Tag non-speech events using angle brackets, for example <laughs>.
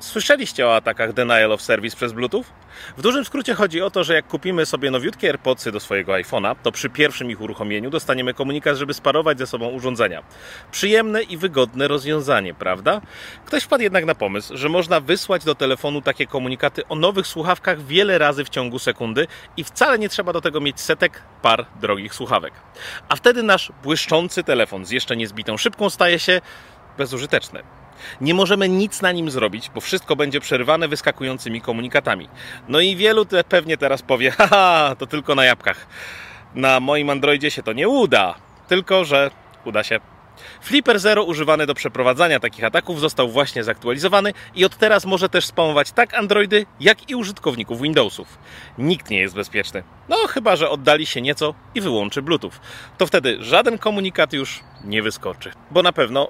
Słyszeliście o atakach denial of service przez Bluetooth? W dużym skrócie chodzi o to, że jak kupimy sobie nowiutkie AirPodsy do swojego iPhone'a, to przy pierwszym ich uruchomieniu dostaniemy komunikat, żeby sparować ze sobą urządzenia. Przyjemne i wygodne rozwiązanie, prawda? Ktoś wpadł jednak na pomysł, że można wysłać do telefonu takie komunikaty o nowych słuchawkach wiele razy w ciągu sekundy i wcale nie trzeba do tego mieć setek par drogich słuchawek. A wtedy nasz błyszczący telefon z jeszcze niezbitą szybką staje się bezużyteczny. Nie możemy nic na nim zrobić, bo wszystko będzie przerwane wyskakującymi komunikatami. No i wielu te pewnie teraz powie, <laughs> haha, to tylko na jabłkach. Na moim Androidzie się to nie uda, tylko że uda się. Flipper Zero używany do przeprowadzania takich ataków został właśnie zaktualizowany i od teraz może też spamować tak Androidy, jak i użytkowników Windowsów. Nikt nie jest bezpieczny. No chyba, że oddali się nieco i wyłączy Bluetooth. To wtedy żaden komunikat już nie wyskoczy. Bo na pewno